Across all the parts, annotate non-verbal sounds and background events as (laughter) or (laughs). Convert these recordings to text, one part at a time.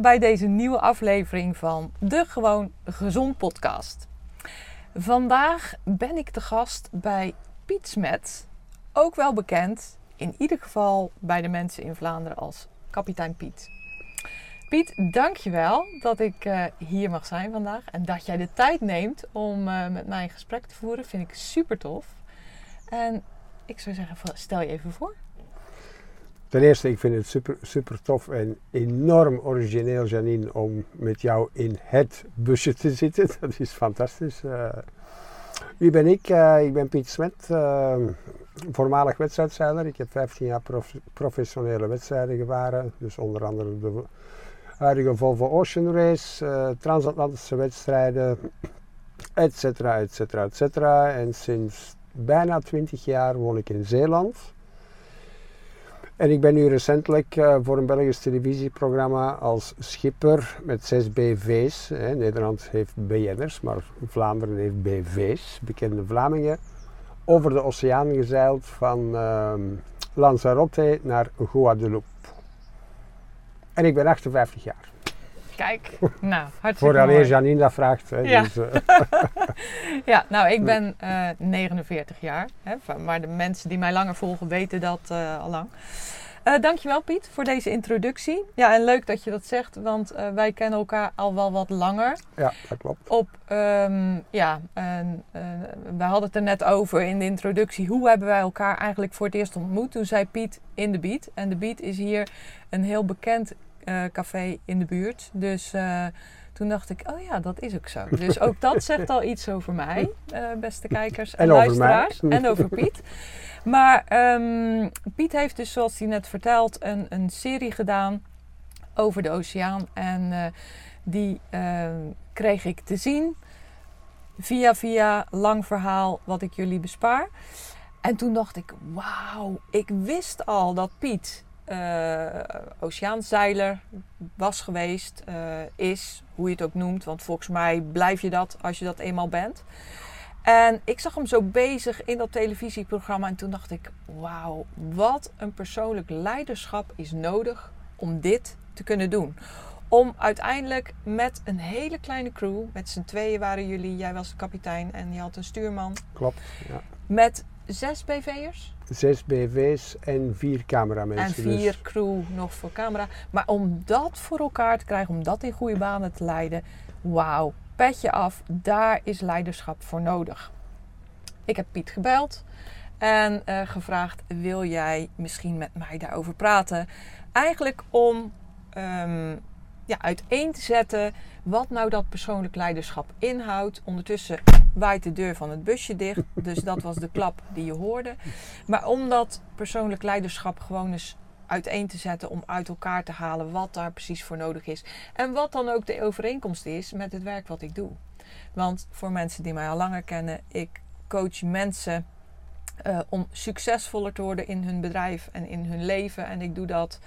Bij deze nieuwe aflevering van de Gewoon Gezond podcast. Vandaag ben ik te gast bij Piet Smet, ook wel bekend in ieder geval bij de mensen in Vlaanderen als kapitein Piet. Piet, dankjewel dat ik uh, hier mag zijn vandaag en dat jij de tijd neemt om uh, met mij een gesprek te voeren. Vind ik super tof. En ik zou zeggen, stel je even voor. Ten eerste, ik vind het super, super tof en enorm origineel, Janine, om met jou in het busje te zitten. (laughs) Dat is fantastisch. Uh, wie ben ik? Uh, ik ben Piet Smet, uh, voormalig wedstrijdzeiler. Ik heb 15 jaar prof professionele wedstrijden gevaren. Dus onder andere de huidige Volvo Ocean Race, transatlantische wedstrijden, et cetera, et cetera, et cetera. En sinds bijna 20 jaar woon ik in Zeeland. En ik ben nu recentelijk uh, voor een Belgisch televisieprogramma als schipper met zes BV's. Hè. Nederland heeft BN'ers, maar Vlaanderen heeft BV's, bekende Vlamingen. Over de oceaan gezeild van uh, Lanzarote naar Guadeloupe. En ik ben 58 jaar. Kijk, nou, hartstikke Voor alleen Janine dat vraagt. Hè, ja. Dus, uh, (laughs) ja, nou, ik ben uh, 49 jaar. Hè, maar de mensen die mij langer volgen weten dat uh, al lang. Dankjewel Piet voor deze introductie. Ja, en leuk dat je dat zegt, want wij kennen elkaar al wel wat langer. Ja, dat klopt. Op, um, ja, we hadden het er net over in de introductie. Hoe hebben wij elkaar eigenlijk voor het eerst ontmoet? Toen zei Piet in de Beat. En de Beat is hier een heel bekend café in de buurt. Dus toen dacht ik, oh ja, dat is ook zo. Dus ook dat (laughs) zegt al iets over mij, beste kijkers en, en luisteraars. En over Piet. (laughs) Maar um, Piet heeft dus, zoals hij net vertelt, een, een serie gedaan over de oceaan. En die uh, kreeg ik te zien via via lang verhaal wat ik jullie bespaar. En toen dacht ik, wauw, ik wist al dat Piet oceaanzeiler was geweest, is, hoe je het ook noemt. Want volgens mij blijf je dat als je dat eenmaal bent. En ik zag hem zo bezig in dat televisieprogramma en toen dacht ik: wauw, wat een persoonlijk leiderschap is nodig om dit te kunnen doen. Om uiteindelijk met een hele kleine crew, met z'n tweeën waren jullie, jij was de kapitein en je had een stuurman. Klopt, ja. Met zes BV'ers? Zes BV's en vier cameramensen. En vier dus. crew nog voor camera. Maar om dat voor elkaar te krijgen, om dat in goede banen te leiden, wauw, petje af, daar is leiderschap voor nodig. Ik heb Piet gebeld en uh, gevraagd: wil jij misschien met mij daarover praten? Eigenlijk om um, ja, uiteen te zetten wat nou dat persoonlijk leiderschap inhoudt. Ondertussen waait de deur van het busje dicht, dus dat was de klap die je hoorde. Maar om dat persoonlijk leiderschap gewoon eens uiteen te zetten om uit elkaar te halen wat daar precies voor nodig is. En wat dan ook de overeenkomst is met het werk wat ik doe. Want voor mensen die mij al langer kennen, ik coach mensen uh, om succesvoller te worden in hun bedrijf en in hun leven. En ik doe dat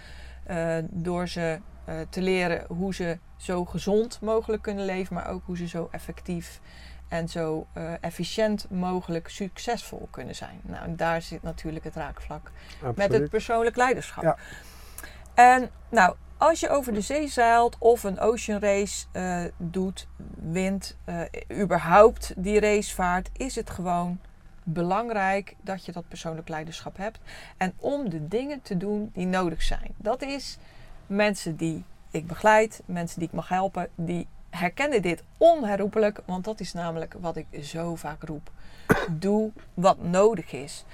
uh, door ze uh, te leren hoe ze zo gezond mogelijk kunnen leven, maar ook hoe ze zo effectief en zo uh, efficiënt mogelijk succesvol kunnen zijn. Nou, daar zit natuurlijk het raakvlak Absoluut. met het persoonlijk leiderschap. Ja. En nou, als je over de zee zeilt of een ocean race uh, doet, wint, uh, überhaupt die race vaart, is het gewoon belangrijk dat je dat persoonlijk leiderschap hebt. En om de dingen te doen die nodig zijn. Dat is mensen die ik begeleid, mensen die ik mag helpen, die herkennen dit onherroepelijk, want dat is namelijk wat ik zo vaak roep. Doe wat nodig is.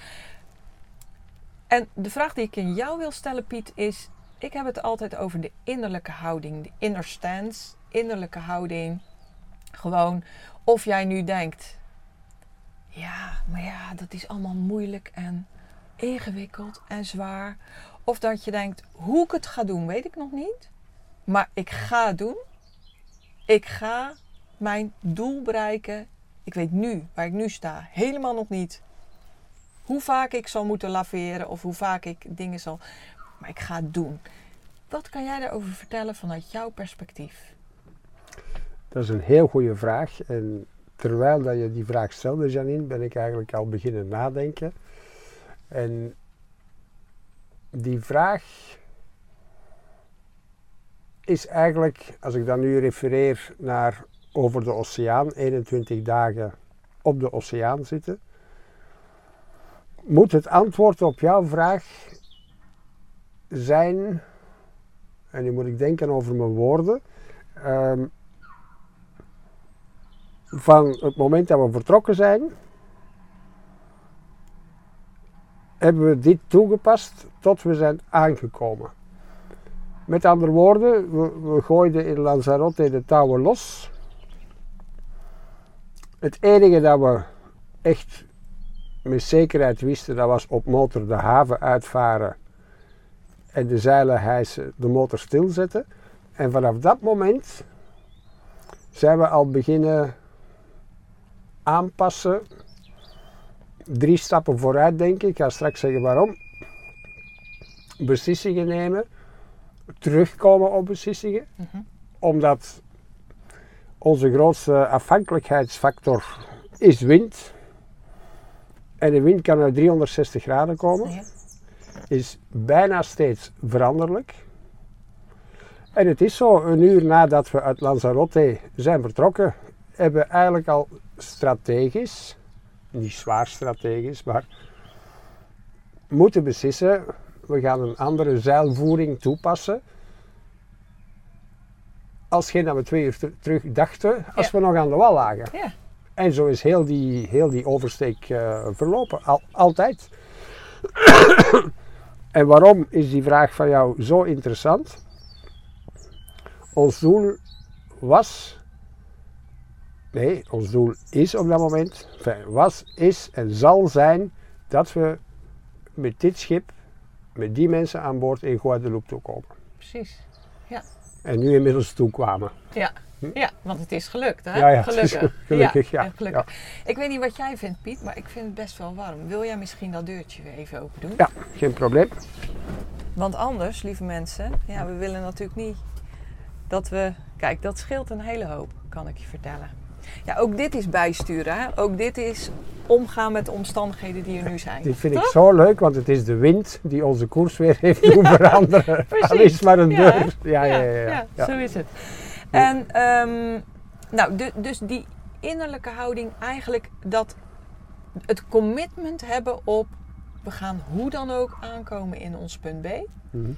En de vraag die ik in jou wil stellen, Piet, is: ik heb het altijd over de innerlijke houding, de inner stance, innerlijke houding. Gewoon of jij nu denkt: ja, maar ja, dat is allemaal moeilijk en ingewikkeld en zwaar. Of dat je denkt: hoe ik het ga doen, weet ik nog niet. Maar ik ga het doen. Ik ga mijn doel bereiken. Ik weet nu, waar ik nu sta, helemaal nog niet hoe vaak ik zal moeten laveren of hoe vaak ik dingen zal. Maar ik ga het doen. Wat kan jij daarover vertellen vanuit jouw perspectief? Dat is een heel goede vraag. En terwijl dat je die vraag stelde, Janine, ben ik eigenlijk al beginnen nadenken. En die vraag is eigenlijk, als ik dan nu refereer naar over de oceaan, 21 dagen op de oceaan zitten, moet het antwoord op jouw vraag zijn, en nu moet ik denken over mijn woorden, ehm, van het moment dat we vertrokken zijn, hebben we dit toegepast tot we zijn aangekomen. Met andere woorden, we, gooiden in Lanzarote de touwen los. Het enige dat we echt met zekerheid wisten, dat was op motor de haven uitvaren en de zeilen hijsen, de motor stilzetten. En vanaf dat moment zijn we al beginnen aanpassen. Drie stappen vooruit, denk ik. Ik ga straks zeggen waarom. Beslissingen nemen. Terugkomen op beslissingen. Mhm. Omdat onze grootste afhankelijkheidsfactor is wind. En de wind kan uit 360 graden komen. Ja. Is bijna steeds veranderlijk. En het is zo, een uur nadat we uit Lanzarote zijn vertrokken, hebben we eigenlijk al strategisch, niet zwaar strategisch, maar moeten beslissen, we gaan een andere zeilvoering toepassen. Als geen dat we twee uur ter- terug dachten, als Ja. we nog aan de wal lagen. Ja. En zo is heel die, heel die oversteek eh, verlopen, Al- altijd. (coughs) en waarom is die vraag van jou zo interessant? Ons doel was, nee, ons doel is op dat moment, enfin, was, is en zal zijn dat we met dit schip, met die mensen aan boord in Guadeloupe toekomen. Precies. En nu inmiddels toekwamen. Ja. ja, want het is gelukt, hè? Ja, ja, is Gelukkig. (laughs) gelukkig, ja. echt gelukkig. Ik weet niet wat jij vindt, Piet, maar ik vind het best wel warm. Wil jij misschien dat deurtje weer even open doen? Ja, geen probleem. Want anders, lieve mensen, ja, we willen natuurlijk niet dat we. Kijk, dat scheelt een hele hoop, kan ik je vertellen. Ja, ook dit is bijsturen. Hè? Ook dit is omgaan met de omstandigheden die er nu zijn. Dit vind ik zo leuk, want het is de wind die onze koers weer (laughs) heeft doen veranderen. (laughs) precies. Al is maar een Ja, deur. Ja, ja, ja. ja, ja. zo is het. En ehm, nou, du- dus die innerlijke houding, eigenlijk dat het commitment hebben op we gaan hoe dan ook aankomen in ons punt B. Mhm.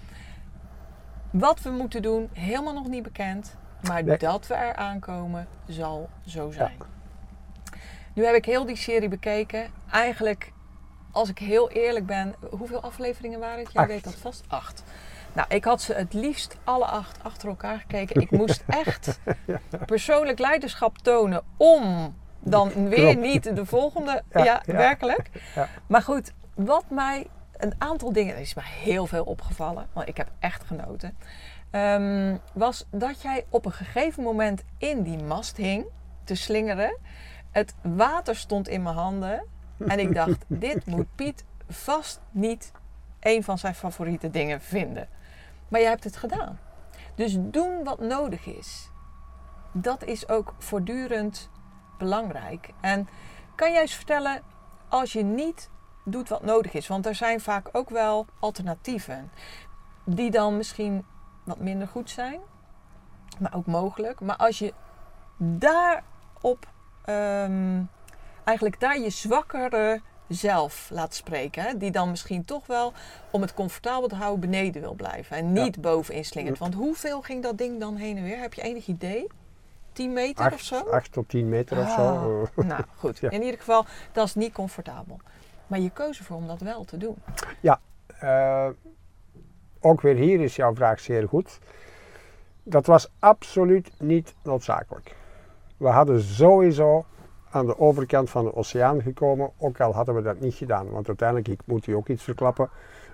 Wat we moeten doen, helemaal nog niet bekend. Maar Nee. dat we er aankomen, zal zo zijn. Nu heb ik heel die serie bekeken. Eigenlijk, als ik heel eerlijk ben, hoeveel afleveringen waren het? Jij Acht. weet dat vast? Acht. Nou, ik had ze het liefst alle acht achter elkaar gekeken. Ik moest (laughs) echt persoonlijk leiderschap tonen om dan weer Klopt. niet de volgende. Ja, Ja, ja. werkelijk. Ja. Maar goed, wat mij een aantal dingen, er is mij heel veel opgevallen, want ik heb echt genoten. Ehm, was dat jij op een gegeven moment in die mast hing te slingeren. Het water stond in mijn handen. En ik dacht, (laughs) dit moet Piet vast niet een van zijn favoriete dingen vinden. Maar je hebt het gedaan. Dus doen wat nodig is. Dat is ook voortdurend belangrijk. En kan jij eens vertellen, als je niet doet wat nodig is, want er zijn vaak ook wel alternatieven, die dan misschien wat minder goed zijn, maar ook mogelijk. Maar als je daarop, ehm, eigenlijk daar je zwakkere zelf laat spreken. Hè? Die dan misschien toch wel, om het comfortabel te houden, beneden wil blijven. En niet bovenin slingert. Want hoeveel ging dat ding dan heen en weer? Heb je enig idee? 10 meter of zo? acht tot 10 meter of zo. Nou goed, (laughs) Ja. in ieder geval, dat is niet comfortabel. Maar je koos ervoor om dat wel te doen. Eh, ook weer hier is jouw vraag zeer goed. Dat was absoluut niet noodzakelijk. We hadden sowieso aan de overkant van de oceaan gekomen, ook al hadden we dat niet gedaan. Want uiteindelijk, ik moet u ook iets verklappen,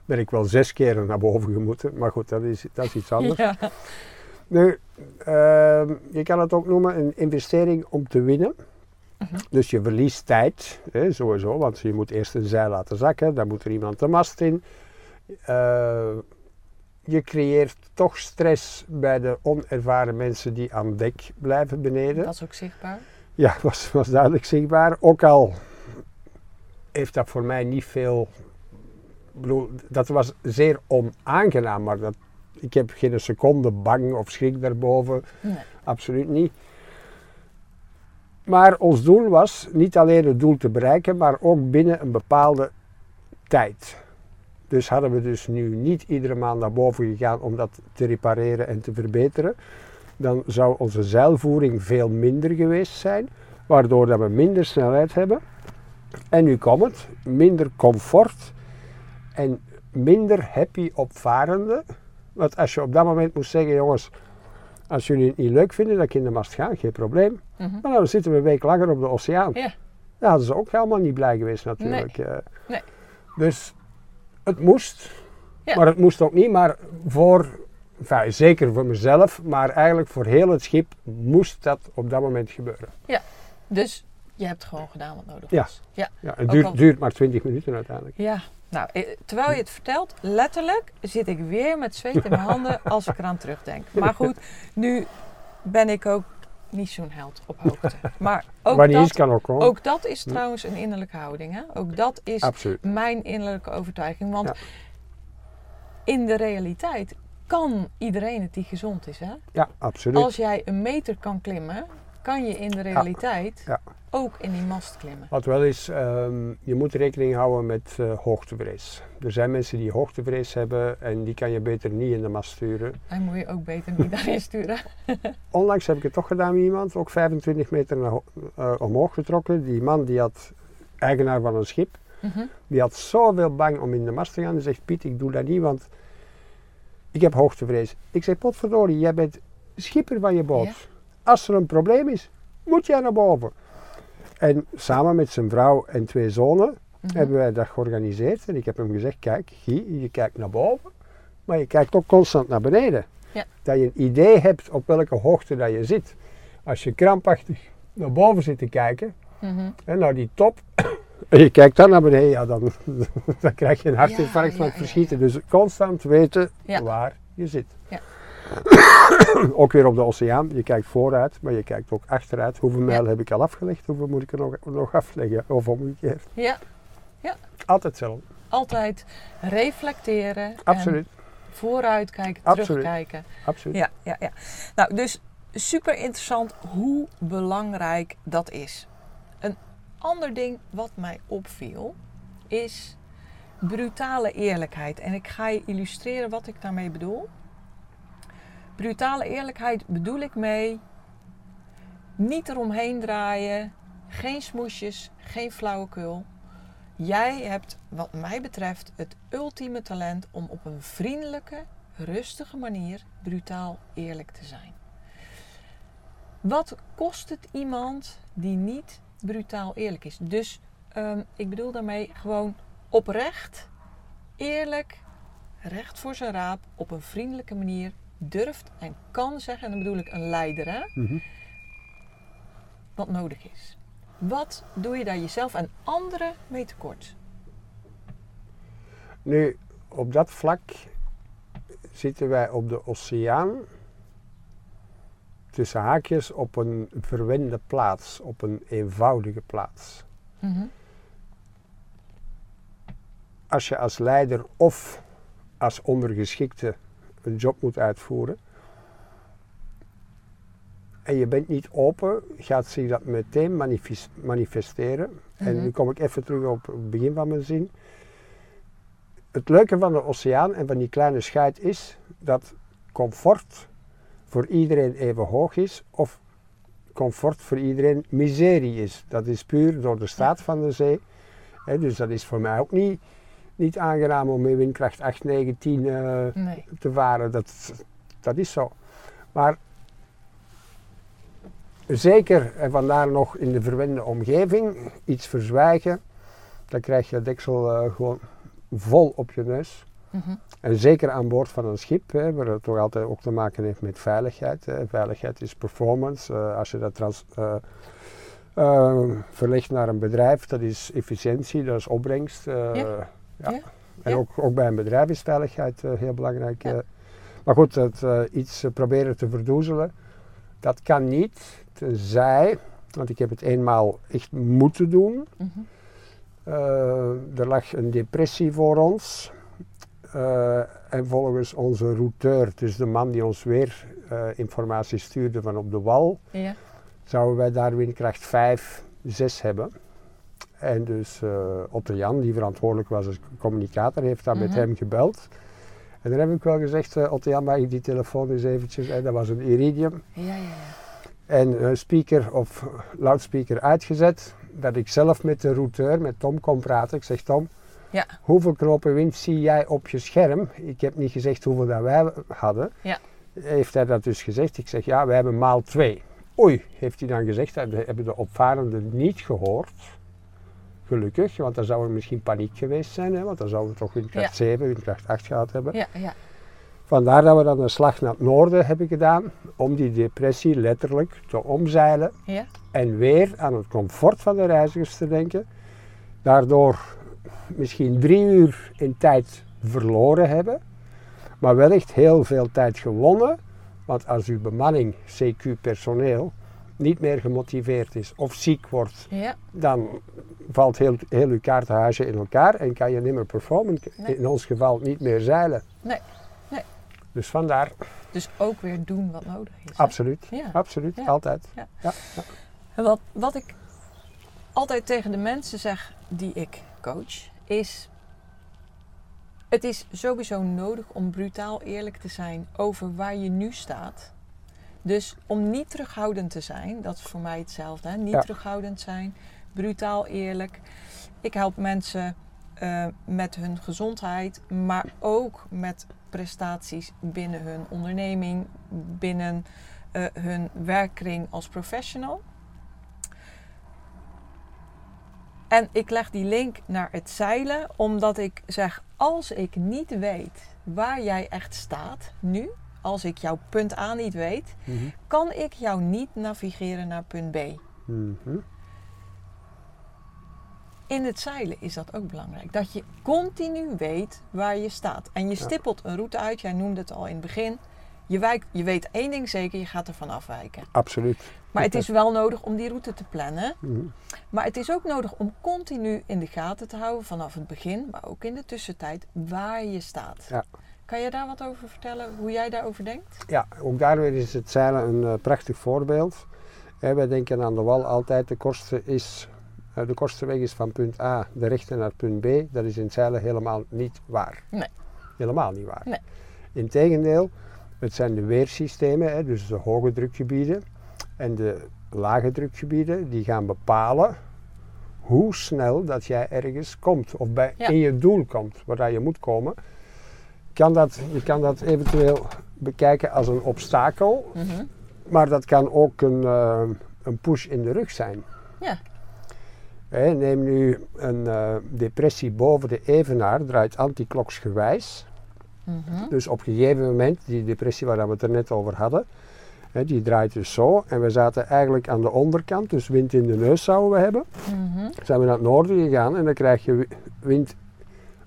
ben ik wel zes keer naar boven gemoeten. Maar goed, dat is, dat is iets anders. (laughs) Ja. Nu, ehm, je kan het ook noemen een investering om te winnen. Mhm. Dus je verliest tijd, hè, sowieso, want je moet eerst een zeil laten zakken, dan moet er iemand de mast in. Eh, je creëert toch stress bij de onervaren mensen die aan dek blijven beneden. Dat is ook zichtbaar. Ja, (laughs) was, was duidelijk zichtbaar. Ook al heeft dat voor mij niet veel. bedoel, dat was zeer onaangenaam, maar dat, ik heb geen seconde bang of schrik daarboven. Nee. Absoluut niet. Maar ons doel was niet alleen het doel te bereiken, maar ook binnen een bepaalde tijd. Dus hadden we dus nu niet iedere maand naar boven gegaan om dat te repareren en te verbeteren, dan zou onze zeilvoering veel minder geweest zijn, waardoor dat we minder snelheid hebben. En nu komt het, minder comfort en minder happy opvarenden. Want als je op dat moment moest zeggen, jongens, als jullie het niet leuk vinden dat ik in de mast ga, geen probleem. Mhm. Maar dan zitten we een week langer op de oceaan. Ja. Daar hadden ze ook helemaal niet blij geweest natuurlijk. eh. Nee. Dus het moest. Ja. Maar het moest ook niet. Maar voor, enfin, zeker voor mezelf, maar eigenlijk voor heel het schip moest dat op dat moment gebeuren. Dus je hebt gewoon gedaan wat nodig Ja. was. Ja. Ja, het duurt, al- duurt maar 20 minuten uiteindelijk. Ja, nou, eh, terwijl je het vertelt, letterlijk zit ik weer met zweet in mijn handen als ik eraan terugdenk. Maar goed, nu ben ik ook niet zo'n held op hoogte. (laughs) Maar ook dat, kan ook dat is trouwens een innerlijke houding. Hè? Ook dat is Absoluut. mijn innerlijke overtuiging. Want Ja. in de realiteit kan iedereen het die gezond is. Hè? Ja, absoluut. Als jij een meter kan klimmen, kan je in de realiteit Ja. Ook in die mast klimmen. Wat wel is, ehm, je moet rekening houden met eh, hoogtevrees. Er zijn mensen die hoogtevrees hebben en die kan je beter niet in de mast sturen. Hij moet je ook beter niet (laughs) daarin sturen. Onlangs heb ik het toch gedaan met iemand, ook 25 meter naar, eh, omhoog getrokken. Die man die had, eigenaar van een schip, Mhm. die had zoveel bang om in de mast te gaan. Die zegt, Piet, ik doe dat niet, want ik heb hoogtevrees. Ik zeg, potverdorie, jij bent schipper van je boot. Ja. Als er een probleem is, moet jij naar boven. En samen met zijn vrouw en twee zonen Mhm. hebben wij dat georganiseerd. En ik heb hem gezegd, kijk, Guy, je kijkt naar boven, maar je kijkt ook constant naar beneden. Ja. Dat je een idee hebt op welke hoogte dat je zit. Als je krampachtig naar boven zit te kijken, Mhm. en naar die top, (coughs) en je kijkt dan naar beneden, ja, dan, (laughs) dan krijg je een hartinfarct Ja, van het ja, verschieten. Dus constant weten waar je zit. Ja. (coughs) ook weer op de oceaan, je kijkt vooruit, maar je kijkt ook achteruit. Hoeveel mijl heb ik al afgelegd, hoeveel moet ik er nog, nog afleggen? Of omgekeerd. Ja, Altijd hetzelfde. altijd reflecteren. Absoluut. En vooruitkijken, Absoluut. terugkijken. Absoluut. Ja, ja, ja. Nou, dus super interessant hoe belangrijk dat is. Een ander ding wat mij opviel is brutale eerlijkheid. En ik ga je illustreren wat ik daarmee bedoel. Brutale eerlijkheid bedoel ik mee niet eromheen draaien, geen smoesjes, geen flauwekul. Jij hebt, wat mij betreft, het ultieme talent om op een vriendelijke, rustige manier brutaal eerlijk te zijn. Wat kost het iemand die niet brutaal eerlijk is? Dus ehm, ik bedoel daarmee gewoon oprecht, eerlijk, recht voor zijn raap, op een vriendelijke manier durft en kan zeggen, en dan bedoel ik een leider, hè, Mhm. wat nodig is. Wat doe je daar jezelf en anderen mee tekort? Nu, op dat vlak zitten wij op de oceaan, tussen haakjes, op een verwende plaats, op een eenvoudige plaats. Mhm. Als je als leider of als ondergeschikte een job moet uitvoeren en je bent niet open, gaat zich dat meteen manifes- manifesteren. En Mhm. nu kom ik even terug op het begin van mijn zin. Het leuke van de oceaan en van die kleine scheid is dat comfort voor iedereen even hoog is of comfort voor iedereen miserie is. Dat is puur door de staat van de zee. Dus dat is voor mij ook niet, niet aangenaam om met windkracht 8, 9, 10 eh, Nee. te varen. Dat, dat is zo. Maar zeker, en vandaar nog in de verwende omgeving, iets verzwijgen, dan krijg je het deksel eh, gewoon vol op je neus. Mhm. En zeker aan boord van een schip, hè, waar het toch altijd ook te maken heeft met veiligheid. Hè. Veiligheid is performance. Eh, als je dat trans, eh, verlegt naar een bedrijf, dat is efficiëntie, dat is opbrengst. Ja. Ja. Ja. En ook, ook bij een bedrijf is veiligheid eh, heel belangrijk. Eh. maar goed, het, eh, iets proberen te verdoezelen, dat kan niet. Tenzij, want ik heb het eenmaal echt moeten doen. Mhm. Er lag een depressie voor ons. En volgens onze routeur, dus de man die ons weer informatie stuurde van op de wal, Ja. zouden wij daar windkracht 5, 6 hebben. En dus eh Otto Jan, die verantwoordelijk was als communicator, heeft dan met Mhm. hem gebeld. En dan heb ik wel gezegd, eh Otto Jan, mag ik die telefoon eens eventjes, en dat was een Iridium. Ja, ja, ja. En eh, speaker of loudspeaker uitgezet, dat ik zelf met de routeur, met Tom, kon praten. Ik zeg, Tom, Ja. hoeveel knopen wind zie jij op je scherm? Ik heb niet gezegd hoeveel dat wij hadden. Ja. Heeft hij dat dus gezegd? Ik zeg, ja, wij hebben maal twee. Oei, heeft hij dan gezegd, dat hebben de opvarenden niet gehoord. Gelukkig, want dan zou er misschien paniek geweest zijn, hè, want dan zouden we toch windkracht Ja. 7, windkracht 8 gehad hebben. Ja, ja. Vandaar dat we dan een slag naar het noorden hebben gedaan, om die depressie letterlijk te omzeilen Ja. en weer aan het comfort van de reizigers te denken. Daardoor misschien drie uur in tijd verloren hebben, maar wellicht heel veel tijd gewonnen. Want als uw bemanning, CQ personeel, niet meer gemotiveerd is of ziek wordt, Ja. dan valt heel, heel uw kaartenhuisje in elkaar en kan je niet meer performen. Nee. In ons geval niet meer zeilen. Nee, nee. Dus vandaar, Dus ook weer doen wat nodig is. absoluut. Ja. Absoluut, Ja. altijd. Ja. Ja. En wat, wat ik altijd tegen de mensen zeg die ik coach, is: Het is sowieso nodig om brutaal eerlijk te zijn over waar je nu staat. Dus om niet terughoudend te zijn, dat is voor mij hetzelfde. Hè? Niet Ja. terughoudend zijn, brutaal eerlijk. Ik help mensen eh, met hun gezondheid, maar ook met prestaties binnen hun onderneming, binnen eh, hun werkkring als professional. En ik leg die link naar het zeilen, omdat ik zeg: als ik niet weet waar jij echt staat nu, als ik jouw punt A niet weet, Mhm. kan ik jou niet navigeren naar punt B. Mhm. In het zeilen is dat ook belangrijk. Dat je continu weet waar je staat. En je stippelt een route uit. Jij noemde het al in het begin. Je, wijk, je weet één ding zeker, je gaat ervan afwijken. Absoluut. Maar het is wel nodig om die route te plannen. Mhm. Maar het is ook nodig om continu in de gaten te houden vanaf het begin, maar ook in de tussentijd, waar je staat. Ja. Kan je daar wat over vertellen, hoe jij daarover denkt? Ja, ook daar weer is het zeilen een eh, prachtig voorbeeld. Hè, wij denken aan de wal altijd, de kortste, is, eh, de kortste weg is van punt A de rechte naar punt B. Dat is in het zeilen helemaal niet waar. Nee. Helemaal niet waar. Nee. Integendeel, het zijn de weersystemen, hè, dus de hoge drukgebieden en de lage drukgebieden, die gaan bepalen hoe snel dat jij ergens komt of bij, Ja. in je doel komt, waar je moet komen. Kan dat, je kan dat eventueel bekijken als een obstakel, Mhm. maar dat kan ook een, eh, een push in de rug zijn. Ja. Neem nu een eh, depressie boven de evenaar, draait antikloksgewijs. Mhm. Dus op een gegeven moment, die depressie waar we het er net over hadden, die draait dus zo. En we zaten eigenlijk aan de onderkant, dus wind in de neus zouden we hebben. Mhm. Zijn we naar het noorden gegaan en dan krijg je wi- wind,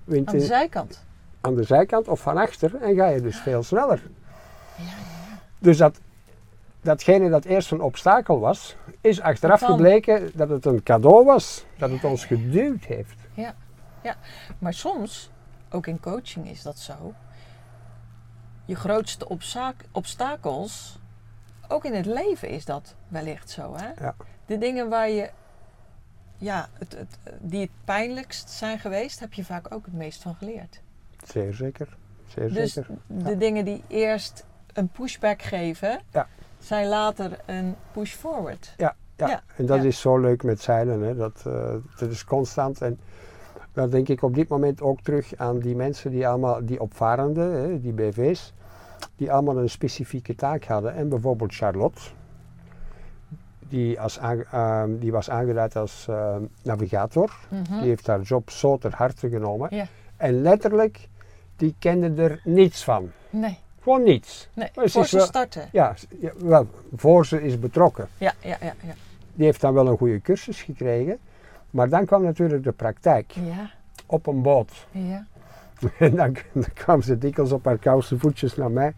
wind Aan de in- zijkant. Aan de zijkant of van achter en ga je dus veel sneller. Ja, ja. Dus dat, datgene dat eerst een obstakel was, is achteraf gebleken dat het een cadeau was, dat het ons geduwd heeft. Maar soms, ook in coaching is dat zo, je grootste obsta- obstakels ook in het leven is dat wellicht zo. Hè? Ja. De dingen waar je, ja, het, het, die het pijnlijkst zijn geweest, heb je vaak ook het meest van geleerd. Zeer zeker. Zeer Dus zeker. de dingen die eerst een pushback geven, Ja. zijn later een push forward. Ja, ja. Ja, en dat is zo leuk met zeilen. Hè. Dat, eh, dat is constant. En dan denk ik op dit moment ook terug aan die mensen die allemaal, die opvarenden, hè, die BV's, die allemaal een specifieke taak hadden. En bijvoorbeeld Charlotte, die, als ehm, die was aangeduid als eh, navigator. Mhm. Die heeft haar job zo ter harte genomen. Ja. En letterlijk, die kende er niets van. Nee, Gewoon niets. nee. Ze voor ze wel- starten. Ja, wel, voor ze is betrokken. Ja, ja, ja, ja. Die heeft dan wel een goede cursus gekregen. Maar dan kwam natuurlijk de praktijk Ja, op een boot. ja. (laughs) En dan, dan kwam ze dikwijls op haar koude voetjes naar mij.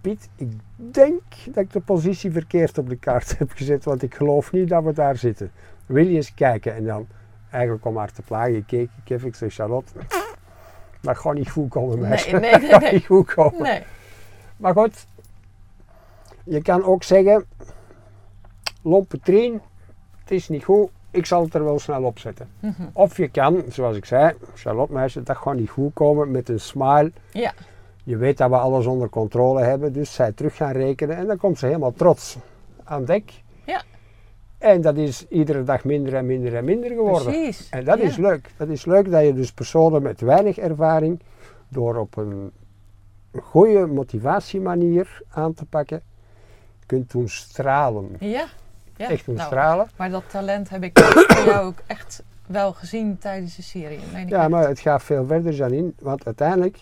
Piet, ik denk dat ik de positie verkeerd op de kaart (laughs) heb gezet, want ik geloof niet dat we daar zitten. Wil je eens kijken? En dan, eigenlijk om haar te plagen, keek ik even, ik zei, Charlotte, dat gaat niet goed komen, meisje. Nee, nee, (laughs) nee, nee. niet goed komen. Nee. Maar goed, je kan ook zeggen, lompe trien, het is niet goed, ik zal het er wel snel op zetten. Mhm. Of je kan, zoals ik zei, Charlotte meisje, dat gaat niet goed komen met een smile. Ja, Je weet dat we alles onder controle hebben, dus zij terug gaan rekenen en dan komt ze helemaal trots aan dek. En dat is iedere dag minder en minder en minder geworden. precies. En dat Ja. is leuk. Dat is leuk dat je dus personen met weinig ervaring, door op een goede motivatiemanier aan te pakken, kunt doen stralen. Ja. ja. Echt doen Nou, stralen. Maar dat talent heb ik voor jou ook echt wel gezien tijdens de serie. Ja, echt. maar het gaat veel verder, Janine. Want uiteindelijk,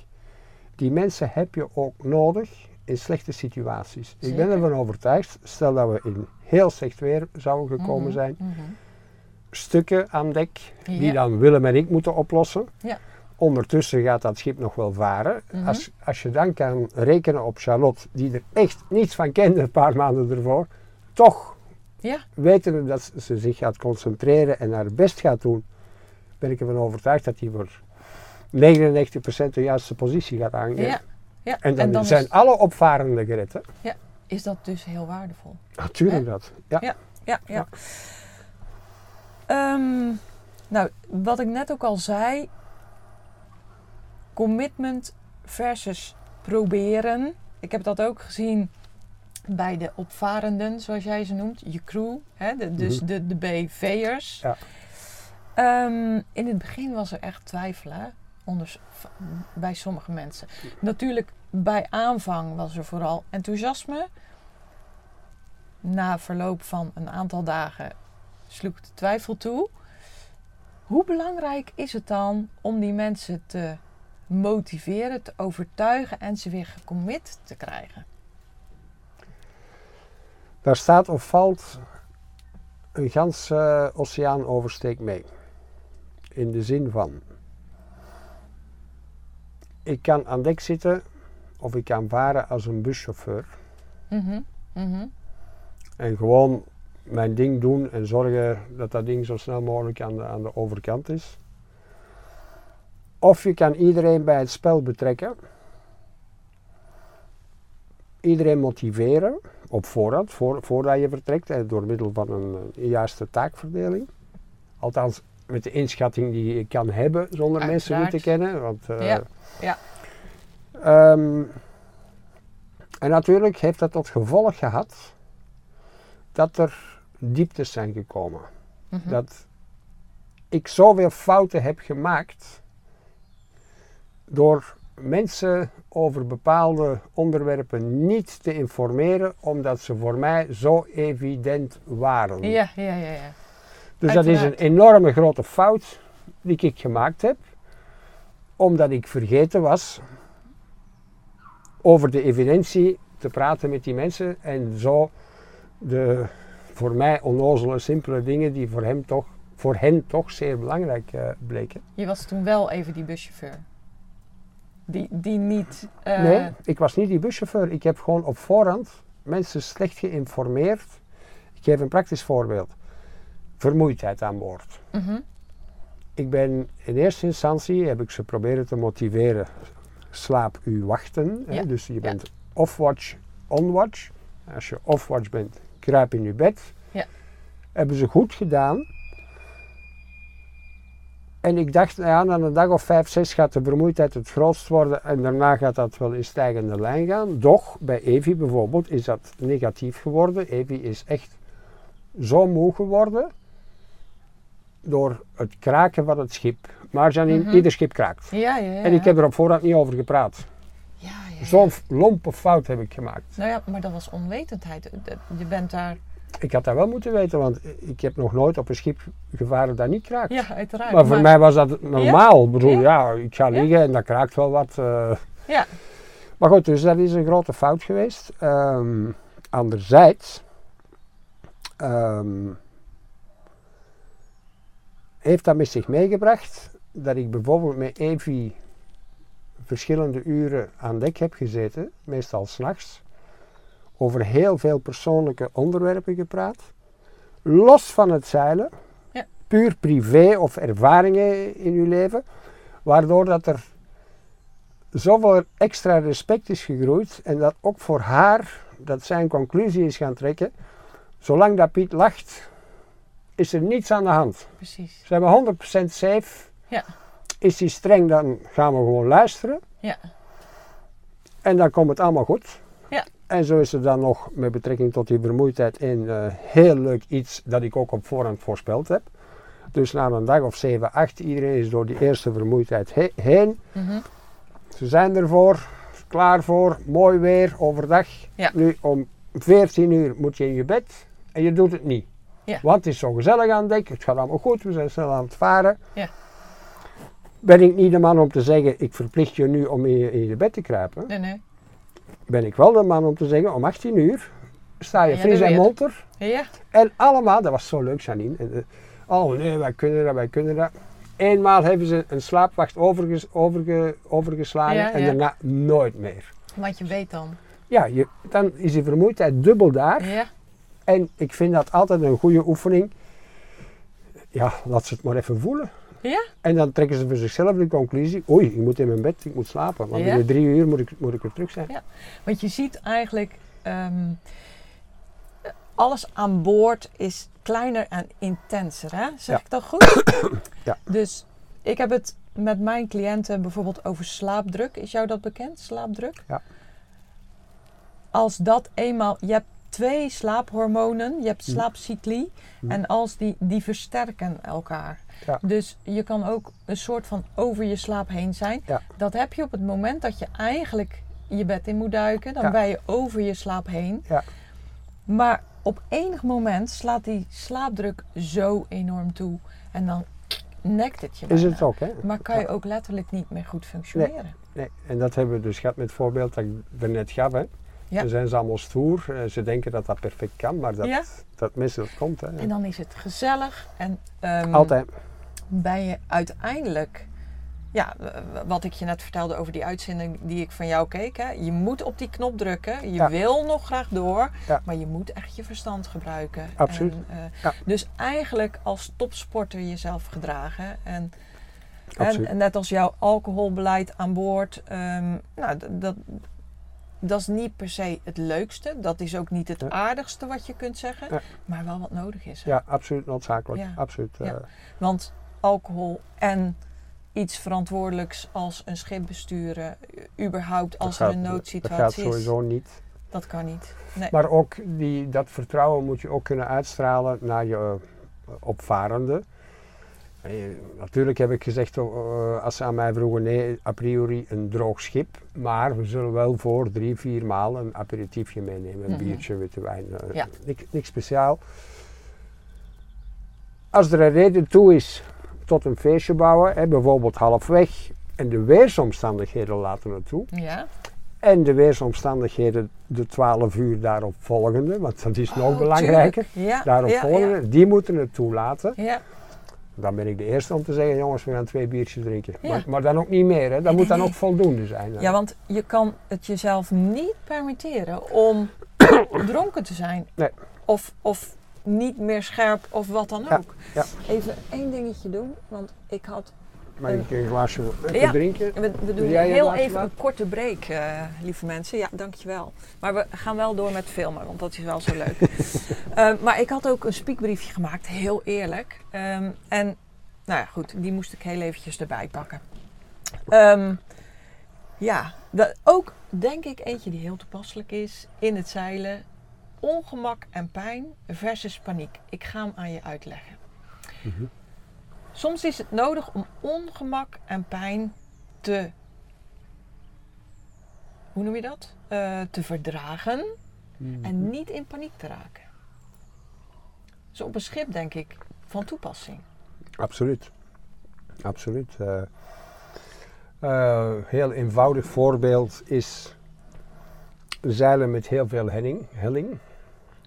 die mensen heb je ook nodig in slechte situaties. Ik ben ervan overtuigd, stel dat we in heel slecht weer zouden gekomen Mhm, zijn, mhm. stukken aan dek, die Ja. dan Willem en ik moeten oplossen. Ja. Ondertussen gaat dat schip nog wel varen. Mhm. Als, als je dan kan rekenen op Charlotte, die er echt niets van kende een paar maanden ervoor, toch Ja, wetende dat ze zich gaat concentreren en haar best gaat doen, ben ik ervan overtuigd dat hij voor 99% de juiste positie gaat aangeven. Ja. ja. En dan, zijn is, alle opvarenden gered. Hè? is dat dus heel waardevol. Natuurlijk dat. Ja. Ja. Ja, ja. Ja. Ehm, nou, wat ik net ook al zei. Commitment versus proberen. Ik heb dat ook gezien bij de opvarenden, zoals jij ze noemt. Je crew, hè, de, dus Mhm. de, de BV'ers. Ja. Ehm, in het begin was er echt twijfel hè, bij sommige mensen. Natuurlijk, bij aanvang was er vooral enthousiasme. Na verloop van een aantal dagen sloeg de twijfel toe. Hoe belangrijk is het dan om die mensen te motiveren, te overtuigen en ze weer gecommit te krijgen? Daar staat of valt een gans eh, oceaanoversteek mee. In de zin van, ik kan aan dek zitten of ik kan varen als een buschauffeur. Mhm, mhm. En gewoon mijn ding doen en zorgen dat dat ding zo snel mogelijk aan de, aan de overkant is. Of je kan iedereen bij het spel betrekken. Iedereen motiveren op voorhand, voor, voordat je vertrekt, eh, door middel van een, eh, juiste taakverdeling. Althans, met de inschatting die je kan hebben zonder mensen goed te kennen. Want, eh, Ja, ja. Ehm, en natuurlijk heeft dat tot gevolg gehad dat er dieptes zijn gekomen. Mhm. Dat ik zoveel fouten heb gemaakt door mensen over bepaalde onderwerpen niet te informeren, omdat ze voor mij zo evident waren. Ja, ja, ja, ja. Dus dat is een enorme grote fout die ik gemaakt heb, omdat ik vergeten was over de evidentie te praten met die mensen en zo de voor mij onnozele, simpele dingen die voor, hem toch, voor hen toch zeer belangrijk eh, bleken. Je was toen wel even die buschauffeur. Die, die niet... eh, Nee, ik was niet die buschauffeur. Ik heb gewoon op voorhand mensen slecht geïnformeerd. Ik geef een praktisch voorbeeld. Vermoeidheid aan boord. mhm. Ik ben in eerste instantie, heb ik ze proberen te motiveren, slaap u wachten. Hè? Dus je ja. bent off-watch, on-watch. Als je off-watch bent, kruip in je bed. Ja. Hebben ze goed gedaan. En ik dacht, nou ja, na een dag of vijf, zes gaat de vermoeidheid het grootst worden en daarna gaat dat wel in stijgende lijn gaan. Doch, bij Evi bijvoorbeeld is dat negatief geworden. Evi is echt zo moe geworden door het kraken van het schip. Maar Janine, Mhm. ieder schip kraakt. Ja, ja, ja. En ik heb er op voorhand niet over gepraat. Ja, ja. Zo'n lompe fout heb ik gemaakt. Nou ja, maar dat was onwetendheid. Je bent daar... Ik had dat wel moeten weten, want ik heb nog nooit op een schip gevaren dat niet kraakt. Ja, uiteraard. maar voor mij was dat normaal. Ik bedoel, Ja. ik ga liggen en dat kraakt wel wat. eh. Ja. Maar goed, dus dat is een grote fout geweest. Ehm, anderzijds ehm, heeft dat met zich meegebracht dat ik bijvoorbeeld met Evi verschillende uren aan dek heb gezeten, meestal s'nachts, over heel veel persoonlijke onderwerpen gepraat, los van het zeilen, Ja. puur privé of ervaringen in uw leven, waardoor dat er zoveel extra respect is gegroeid en dat ook voor haar dat zij een conclusie is gaan trekken. Zolang dat Piet lacht, is er niets aan de hand. Precies. Zijn we 100% safe? Ja. Is hij streng, dan gaan we gewoon luisteren. Ja. En dan komt het allemaal goed. Ja. En zo is er dan nog met betrekking tot die vermoeidheid een eh, heel leuk iets dat ik ook op voorhand voorspeld heb. Dus na een dag of 7, 8, iedereen is door die eerste vermoeidheid he- heen. Mhm. Ze zijn ervoor, klaar voor, mooi weer overdag. Ja. Nu om 14 uur moet je in je bed en je doet het niet. Ja. Want het is zo gezellig aan dek, het gaat allemaal goed, we zijn snel aan het varen. Ja. Ben ik niet de man om te zeggen, ik verplicht je nu om in je, in je bed te kruipen. Nee, nee. Ben ik wel de man om te zeggen, om 18 uur sta je Ja, fris en monter. Ja. En allemaal, dat was zo leuk Janine. En, eh, oh nee, wij kunnen dat, wij kunnen dat. Eenmaal hebben ze een slaapwacht overges, overge, overgeslagen Ja, en daarna nooit meer. Want je weet dan. Ja, je, dan is die vermoeidheid dubbel daar. En ik vind dat altijd een goede oefening. Ja, laat ze het maar even voelen. Ja? En dan trekken ze voor zichzelf de conclusie. Oei, ik moet in mijn bed, ik moet slapen. Want Ja. binnen drie uur moet ik, moet ik weer terug zijn. Ja. Want je ziet eigenlijk, ehm, alles aan boord is kleiner en intenser. Hè? Zeg Ja. ik dat goed? (coughs) Ja. Dus ik heb het met mijn cliënten bijvoorbeeld over slaapdruk. Is jou dat bekend, slaapdruk? Ja. Als dat eenmaal, je hebt twee slaaphormonen, je hebt Hm. slaapcycli. Hm. En als die, die versterken elkaar. Ja. Dus je kan ook een soort van over je slaap heen zijn. Ja. Dat heb je op het moment dat je eigenlijk je bed in moet duiken. Dan Ja. ben je over je slaap heen. Ja. Maar op enig moment slaat die slaapdruk zo enorm toe. En dan nekt het je Is het ook, hè? Maar kan je ook letterlijk niet meer goed functioneren. Nee, en dat hebben we dus gehad met het voorbeeld dat ik daarnet gaf. Hè. Ja. Dan zijn ze allemaal stoer. eh, Ze denken dat dat perfect kan, maar dat, Ja. dat komt. Hè. En dan is het gezellig. En ehm, Altijd. ben je uiteindelijk, ja, wat ik je net vertelde over die uitzending die ik van jou keek. Hè, je moet op die knop drukken. Je Ja. wil nog graag door, Ja. maar je moet echt je verstand gebruiken. Absoluut. En, eh, Ja. Dus eigenlijk als topsporter jezelf gedragen. En, en net als jouw alcoholbeleid aan boord. ehm, nou, dat, dat is niet per se het leukste. Dat is ook niet het aardigste wat je kunt zeggen. Maar wel wat nodig is. hè. Ja, absoluut noodzakelijk. Ja. Absoluut. Ja. eh, Want alcohol en iets verantwoordelijks als een schip besturen, überhaupt dat als er gaat- een Dat gaat noodsituatie is, sowieso niet. dat kan niet. Nee. Maar ook die, dat vertrouwen moet je ook kunnen uitstralen naar je eh, opvarende. Natuurlijk heb ik gezegd, eh, als ze aan mij vroegen, nee, a priori een droog schip. Maar we zullen wel voor drie, vier maal een aperitiefje meenemen. Een Mhm. biertje, witte wijn. eh, Ja. niks, niks speciaal. Als er een reden toe is tot een feestje bouwen, hè, bijvoorbeeld halfweg, en de weersomstandigheden laten het toe, Ja? en de weersomstandigheden de 12 uur daarop volgende, want dat is nog Oh, belangrijker. Ja, Daarop ja, volgende, die moeten het toelaten. Ja. Dan ben ik de eerste om te zeggen, jongens, we gaan twee biertjes drinken. Ja. Maar, maar dan ook niet meer, hè. dat moet dan ook voldoende zijn. hè. ja, want je kan het jezelf niet permitteren om (coughs) dronken te zijn. Nee. Of, of niet meer scherp of wat dan Ja, ook. ja. Even één dingetje doen, want ik had Mag ik een glaasje even Ja. drinken? We, we doen heel even een korte break, eh, lieve mensen. Ja, dankjewel. Maar we gaan wel door met filmen, want dat is wel zo leuk. (laughs) Eh, maar ik had ook een spiekbriefje gemaakt, heel eerlijk. Ehm, en nou ja, goed, die moest ik heel eventjes erbij pakken. Ehm, ja, dat, ook denk ik eentje die heel toepasselijk is in het zeilen. Ongemak en pijn versus paniek. Ik ga hem aan je uitleggen. Mhm. Soms is het nodig om ongemak en pijn te. Hoe noem je dat? Eh, te verdragen Mhm. en niet in paniek te raken. Dus op een schip denk ik van toepassing. Absoluut. Absoluut. Eh, eh, heel eenvoudig voorbeeld is zeilen met heel veel helling. helling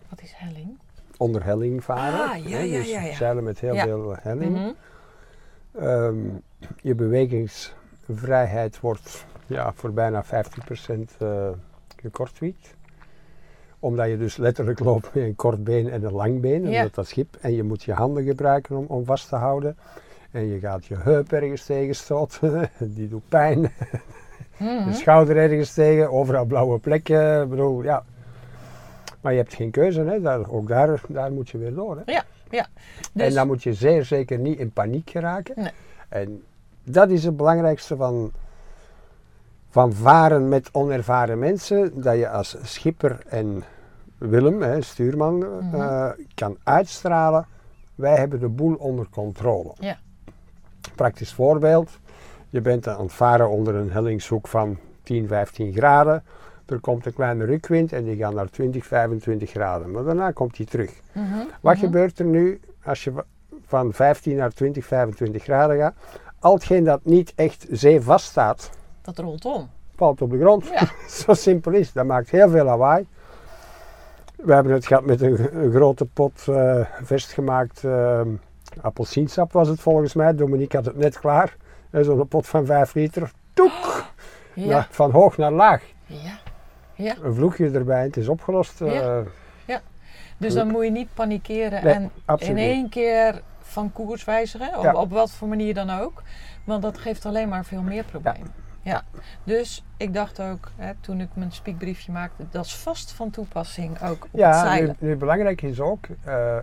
Wat is helling? onder helling varen. Ah, ja, ja, dus ja, ja. zeilen met heel veel helling. Mhm. Ehm, je bewegingsvrijheid wordt ja, voor bijna 50% eh gekortwiekt. Omdat je dus letterlijk loopt met een kort been en een lang been, Ja. omdat dat schip. En je moet je handen gebruiken om, om vast te houden. En je gaat je heup ergens tegenstoten, (laughs) die doet pijn. Mhm. Je schouder ergens tegen, overal blauwe plekken. Ik bedoel, ja. Maar je hebt geen keuze, hè. Daar, ook daar, daar moet je weer door. Hè. En Dus, dan moet je zeer zeker niet in paniek geraken. Nee. En dat is het belangrijkste van, van varen met onervaren mensen. Dat je als schipper en Willem, hè, stuurman, Mhm. eh, kan uitstralen. Wij hebben de boel onder controle. Ja. Praktisch voorbeeld. Je bent aan het varen onder een hellingshoek van 10, 15 graden. Er komt een kleine rukwind en die gaat naar 20, 25 graden. Maar daarna komt die terug. Mhm, Wat mhm. gebeurt er nu als je van 15 naar 20, 25 graden gaat? Al hetgeen dat niet echt zeevast staat, Dat rondom. valt op de grond. Ja. (laughs) Zo simpel is. Dat maakt heel veel lawaai. We hebben het gehad met een, een grote pot eh vastgemaakt eh, appelsiensap was het volgens mij. Dominique had het net klaar. Eh, Zo'n pot van 5 liter. Toek! Ja. Ja, van hoog naar laag. ja. Ja. Een vloekje erbij het is opgelost. eh, Ja. Dus dan moet je niet panikeren Nee, en absoluut in één keer van koers wijzigen, op, Ja. op wat voor manier dan ook. Want dat geeft alleen maar veel meer problemen. Ja. Dus ik dacht ook, hè, toen ik mijn spiekbriefje maakte, dat is vast van toepassing ook op het Ja, zeilen. nu, nu belangrijk is ook eh,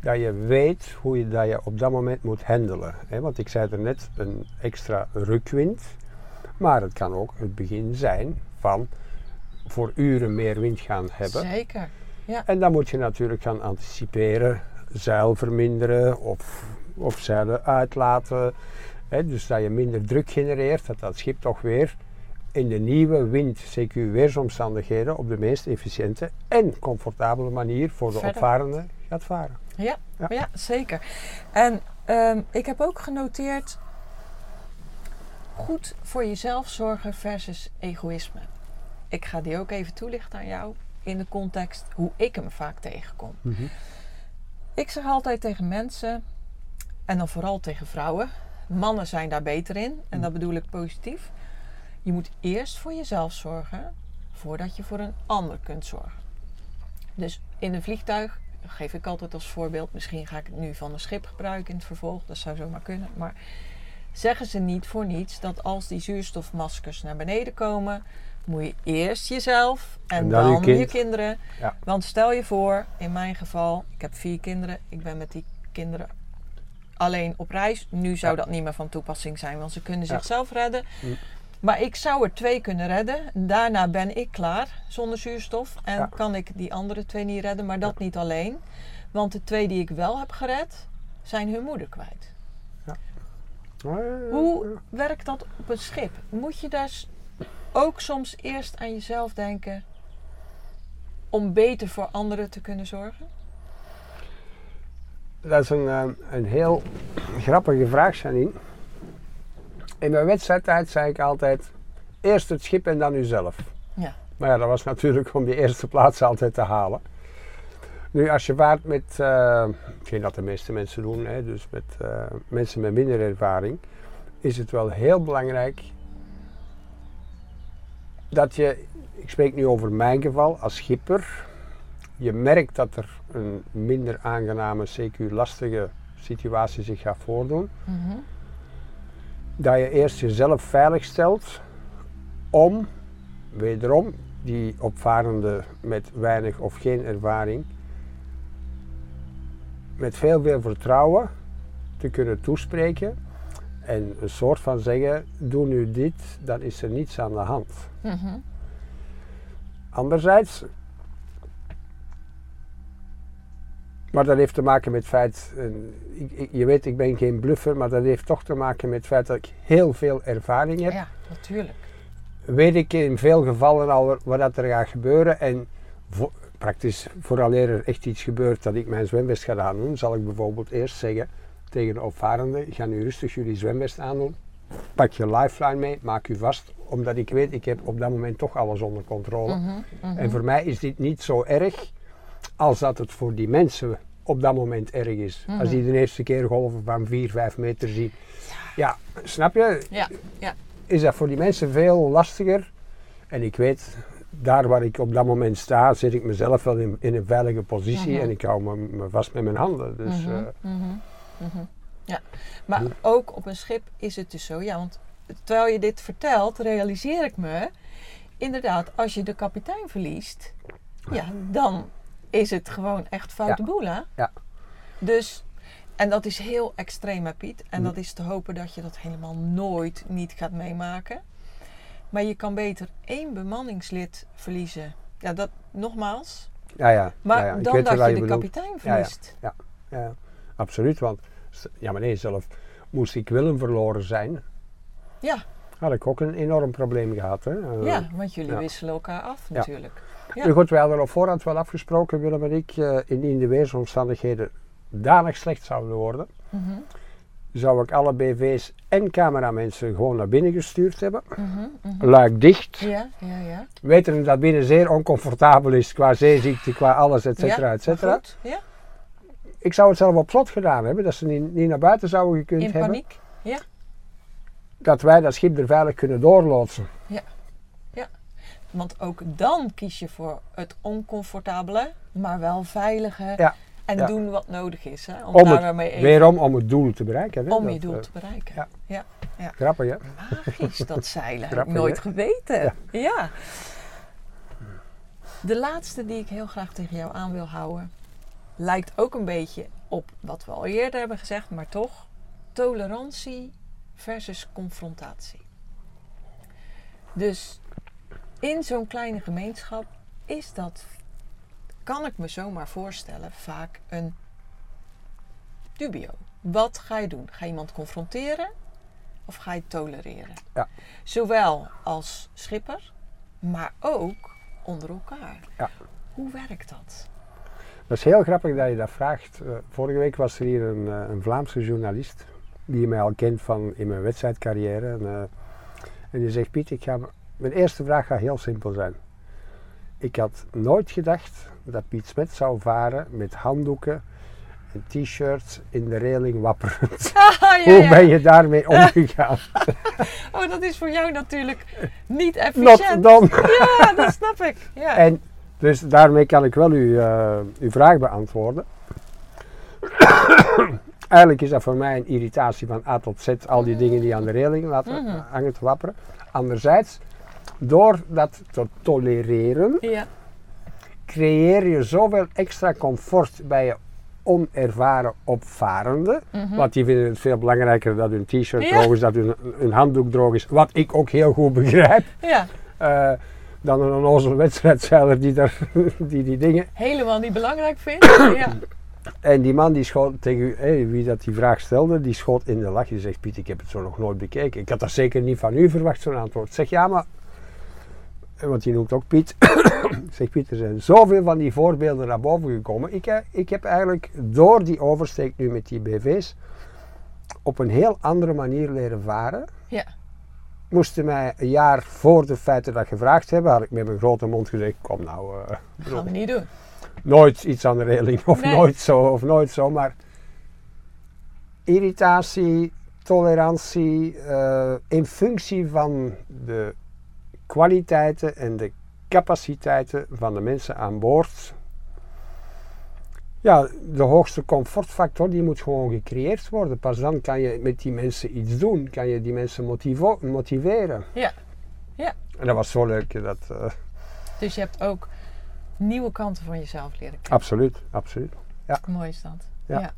dat je weet hoe je dat je op dat moment moet handelen. Hè? Want ik zei er net, een extra rukwind. Maar het kan ook het begin zijn van voor uren meer wind gaan hebben. Zeker. En dan moet je natuurlijk gaan anticiperen, zeil verminderen of, of zeilen uitlaten. Hè? Dus dat je minder druk genereert, dat dat schip toch weer in de nieuwe wind, CQ weersomstandigheden, op de meest efficiënte en comfortabele manier voor de Verder. opvarende gaat varen. Ja, Ja. ja. zeker. En ehm, ik heb ook genoteerd, goed voor jezelf zorgen versus egoïsme. Ik ga die ook even toelichten aan jou in de context hoe ik hem vaak tegenkom. Ik zeg altijd tegen mensen, en dan vooral tegen vrouwen, mannen zijn daar beter in, en dat bedoel ik positief. Je moet eerst voor jezelf zorgen voordat je voor een ander kunt zorgen. Dus in een vliegtuig geef ik altijd als voorbeeld, misschien ga ik het nu van een schip gebruiken in het vervolg, dat zou zomaar kunnen, maar zeggen ze niet voor niets dat als die zuurstofmaskers naar beneden komen, moet je eerst jezelf en, En dan dan, je kind. je kinderen. Ja. Want stel je voor, in mijn geval, ik heb vier kinderen, ik ben met die kinderen alleen op reis. Nu zou Ja. dat niet meer van toepassing zijn, want ze kunnen Ja. zichzelf redden. Mm. Maar ik zou er twee kunnen redden. Daarna ben ik klaar zonder zuurstof. En kan ik die andere twee niet redden, maar dat niet alleen. Want de twee die ik wel heb gered, zijn hun moeder kwijt. Hoe werkt dat op een schip? Moet je daar ook soms eerst aan jezelf denken om beter voor anderen te kunnen zorgen? Dat is een, eh, een heel grappige vraag, Janine. In mijn wedstrijdtijd zei ik altijd, eerst het schip en dan uzelf. Ja. Maar ja, dat was natuurlijk om die eerste plaats altijd te halen. Nu, als je vaart met, eh hetgeen dat de meeste mensen doen, hè, dus met eh, mensen met minder ervaring, is het wel heel belangrijk dat je, ik spreek nu over mijn geval als schipper, je merkt dat er een minder aangename, CQ lastige situatie zich gaat voordoen. Mhm. dat je eerst jezelf veilig stelt om, wederom, die opvarende met weinig of geen ervaring, met veel veel vertrouwen te kunnen toespreken en een soort van zeggen, doe nu dit, dan is er niets aan de hand. Mhm. Anderzijds, maar dat heeft te maken met het feit, en ik, ik- je weet ik ben geen bluffer, maar dat heeft toch te maken met het feit dat ik heel veel ervaring heb. Ja, natuurlijk. Weet ik in veel gevallen al wat er gaat gebeuren en praktisch vooraleer er echt iets gebeurt dat ik mijn zwemvest ga aandoen, zal ik bijvoorbeeld eerst zeggen tegen de ga nu rustig jullie zwemvest aandoen. Pak je lifeline mee, maak u vast, omdat ik weet, ik heb op dat moment toch alles onder controle. Mhm, mhm. En voor mij is dit niet zo erg als dat het voor die mensen op dat moment erg is. Als die de eerste keer golven van 4, 5 meter zien. Ja, snap je? Ja, ja. Is dat voor die mensen veel lastiger. En ik weet, daar waar ik op dat moment sta, zit ik mezelf wel in, in een veilige positie Mhm. en ik hou me, me vast met mijn handen. Dus Mhm, mhm. Ja, maar ook op een schip is het dus zo. Ja, want terwijl je dit vertelt, realiseer ik me... Inderdaad, als je de kapitein verliest... Ja, dan is het gewoon echt foute Ja. boel, hè? Ja. Dus... En dat is heel extreem, hè, Piet? En Mm. dat is te hopen dat je dat helemaal nooit niet gaat meemaken. Maar je kan beter één bemanningslid verliezen. Ja, dat nogmaals. ja, ja, Maar ja, ja, dan dat je de bedoelt. kapitein ja. verliest. Ja, absoluut. Want, ja, maar nee, zelf moest ik Willem verloren zijn, Ja, had ik ook een enorm probleem gehad. Hè? Eh, ja, want jullie ja. wisselen elkaar af natuurlijk. Ja. Goed, wij hadden op voorhand wel afgesproken, Willem en ik, eh, indien de weersomstandigheden danig slecht zouden worden, Mhm, zou ik alle BV's en cameramensen gewoon naar binnen gestuurd hebben. mhm, mhm. Luik dicht. Ja, ja, ja. Weten dat binnen zeer oncomfortabel is qua zeeziekte, qua alles, et cetera, ja, et cetera. Ja, Ik zou het zelf op slot gedaan hebben, dat ze niet, niet naar buiten zouden gekund in hebben. paniek. Dat wij dat schip er veilig kunnen doorloodsen. Want ook dan kies je voor het oncomfortabele, maar wel veilige. Ja, En ja. doen wat nodig is. Hè, om, Om daar mee even, Weerom om het doel te bereiken. Hè? om je doel eh, te bereiken. ja. Ja. Grappig, hè? Magisch dat (laughs) zeilen. Heb ik Grappig, nooit hè? geweten. Ja. Ja. De laatste die ik heel graag tegen jou aan wil houden, lijkt ook een beetje op wat we al eerder hebben gezegd, maar toch tolerantie versus confrontatie. Dus in zo'n kleine gemeenschap is dat, kan ik me zomaar voorstellen, vaak een dubio. Wat ga je doen? Ga je iemand confronteren of ga je tolereren? Ja. Zowel als schipper, maar ook onder elkaar. Ja. Hoe werkt dat? Dat is heel grappig dat je dat vraagt. Eh, vorige week was er hier een, eh, een Vlaamse journalist, die mij al kent van in mijn wedstrijdcarrière. En, eh, en die zegt, Piet, ik ga, mijn eerste vraag gaat heel simpel zijn. Ik had nooit gedacht dat Piet Smet zou varen met handdoeken en t-shirts in de reling wapperend. (laughs) ja, Hoe ben je daarmee (laughs) omgegaan? Oh, dat is voor jou natuurlijk niet Not efficiënt. done. Ja, dat snap ik. Ja. En dus daarmee kan ik wel uw, eh, uw vraag beantwoorden. (coughs) Eigenlijk is dat voor mij een irritatie van A tot Z, al die dingen die aan de reling laten Mhm. hangen te wapperen. Anderzijds, door dat te tolereren, ja. creëer je zoveel extra comfort bij je onervaren opvarenden. Mhm. Want die vinden het veel belangrijker dat hun t-shirt Ja. droog is, dat hun, hun handdoek droog is. Wat ik ook heel goed begrijp. ja, eh, dan een onnozel wedstrijdzeiler die, daar, (laughs) die die dingen... helemaal niet belangrijk vindt. (coughs) Ja. En die man die schoot tegen u, wie dat die vraag stelde, die schoot in de lach. Die zegt, Piet, ik heb het zo nog nooit bekeken. Ik had dat zeker niet van u verwacht, zo'n antwoord. Zeg, ja, maar... Want die noemt ook Piet. (coughs) Zeg, Piet, er zijn zoveel van die voorbeelden naar boven gekomen. Ik, eh, ik heb eigenlijk door die oversteek nu met die BV's op een heel andere manier leren varen. Ja. Moesten mij een jaar voor de feiten dat gevraagd hebben, had ik met mijn grote mond gezegd, kom nou, eh, gaan we niet doen. nooit iets aan de reling of Nee. nooit zo of nooit zo, maar irritatie, tolerantie eh, in functie van de kwaliteiten en de capaciteiten van de mensen aan boord. Ja, de hoogste comfortfactor die moet gewoon gecreëerd worden. Pas dan kan je met die mensen iets doen, kan je die mensen motiveren. Ja. Ja. En dat was zo leuk. Dat, eh, Dus je hebt ook nieuwe kanten van jezelf leren kennen. absoluut, absoluut. Mooi is dat. Ja.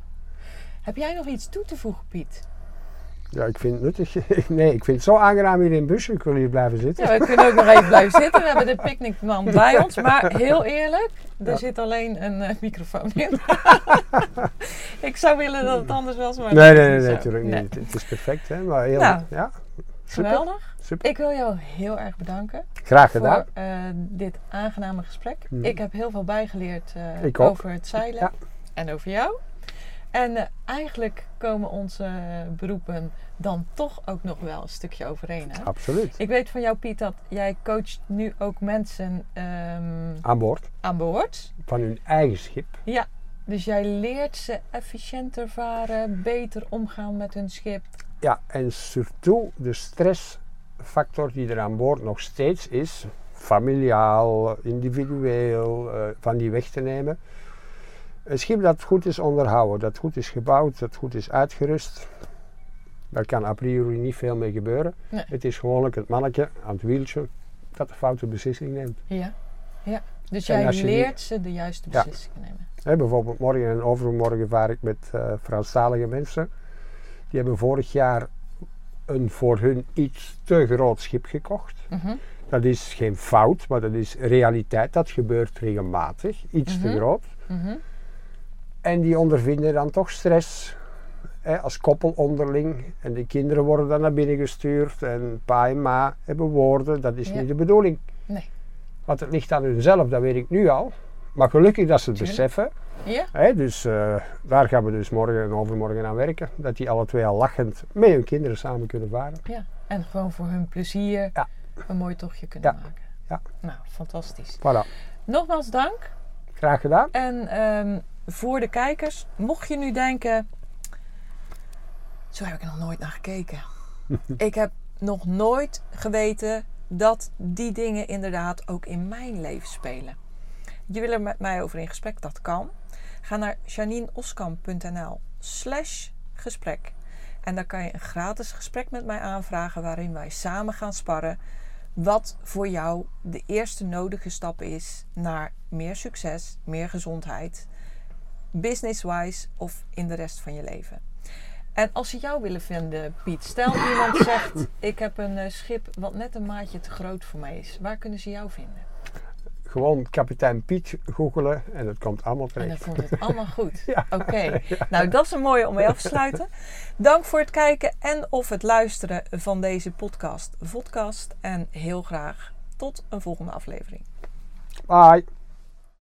Heb jij nog iets toe te voegen, Piet? Ja, ik vind het nuttig. (laughs) Nee, ik vind het zo aangenaam hier in het busje. Ik wil hier blijven zitten. Ja, we kunnen ook nog even blijven zitten. We hebben de picknickman (laughs) bij ons. Maar heel eerlijk, er Ja. zit alleen een eh, microfoon in. (laughs) ik zou willen dat het anders was, maar Nee, nee, nee, niet zo. natuurlijk Nee. niet. Het is perfect, hè? Maar heel, Nou. ja, super. Geweldig. super. Ik wil jou heel erg bedanken Graag gedaan. voor eh, dit aangename gesprek. Mhm. Ik heb heel veel bijgeleerd eh, over het zeilen Ja. en over jou. En eh, eigenlijk komen onze beroepen dan toch ook nog wel een stukje overeen. Hè? Absoluut. Ik weet van jou, Piet, dat jij coacht nu ook mensen ehm, Aan boord aan boord. van hun eigen schip. Ja, dus jij leert ze efficiënter varen, beter omgaan met hun schip. Ja, en surtout de stressfactor die er aan boord nog steeds is, familiaal, individueel, eh, van die weg te nemen. Een schip dat goed is onderhouden, dat goed is gebouwd, dat goed is uitgerust, daar kan a priori niet veel mee gebeuren. Nee. Het is gewoonlijk het mannetje aan het wieltje dat de foute beslissing neemt. Ja, ja. Dus En jij leert ze de juiste Ja. beslissingen nemen. Bijvoorbeeld morgen en overmorgen vaar ik met eh Franstalige mensen. Die hebben vorig jaar een voor hun iets te groot schip gekocht. Mhm. Dat is geen fout, maar dat is realiteit. Dat gebeurt regelmatig. Iets te Mhm. groot. Mhm. En die ondervinden dan toch stress. Hè, als koppel onderling. En de kinderen worden dan naar binnen gestuurd. En pa en ma hebben woorden. Dat is Ja. niet de bedoeling. Nee. Want het ligt aan hunzelf, dat weet ik nu al. Maar gelukkig dat ze het Tuurlijk. beseffen. Ja, Hè, dus eh, daar gaan we dus morgen en overmorgen aan werken. Dat die alle twee al lachend met hun kinderen samen kunnen varen. ja. En gewoon voor hun plezier Ja. een mooi tochtje kunnen Ja. maken. Ja. Nou, fantastisch. Voilà. Nogmaals dank. Graag gedaan. En ehm, voor de kijkers, mocht je nu denken, zo heb ik er nog nooit naar gekeken. (laughs) ik heb nog nooit geweten dat die dingen inderdaad ook in mijn leven spelen. Je wil er met mij over in gesprek, dat kan. Ga naar janineoskamp.nl slash gesprek. En daar kan je een gratis gesprek met mij aanvragen waarin wij samen gaan sparren wat voor jou de eerste nodige stap is naar meer succes, meer gezondheid, business-wise of in de rest van je leven. En als ze jou willen vinden, Piet, stel iemand (laughs) zegt: Ik heb een eh, schip wat net een maatje te groot voor mij is. Waar kunnen ze jou vinden? Gewoon kapitein Piet googelen en het komt allemaal En terecht. dan vond het allemaal goed. (laughs) Ja. Oké, (laughs) nou dat is een mooie om mee af te sluiten. Dank voor het kijken en of het luisteren van deze podcast, vodcast. En heel graag tot een volgende aflevering. Bye.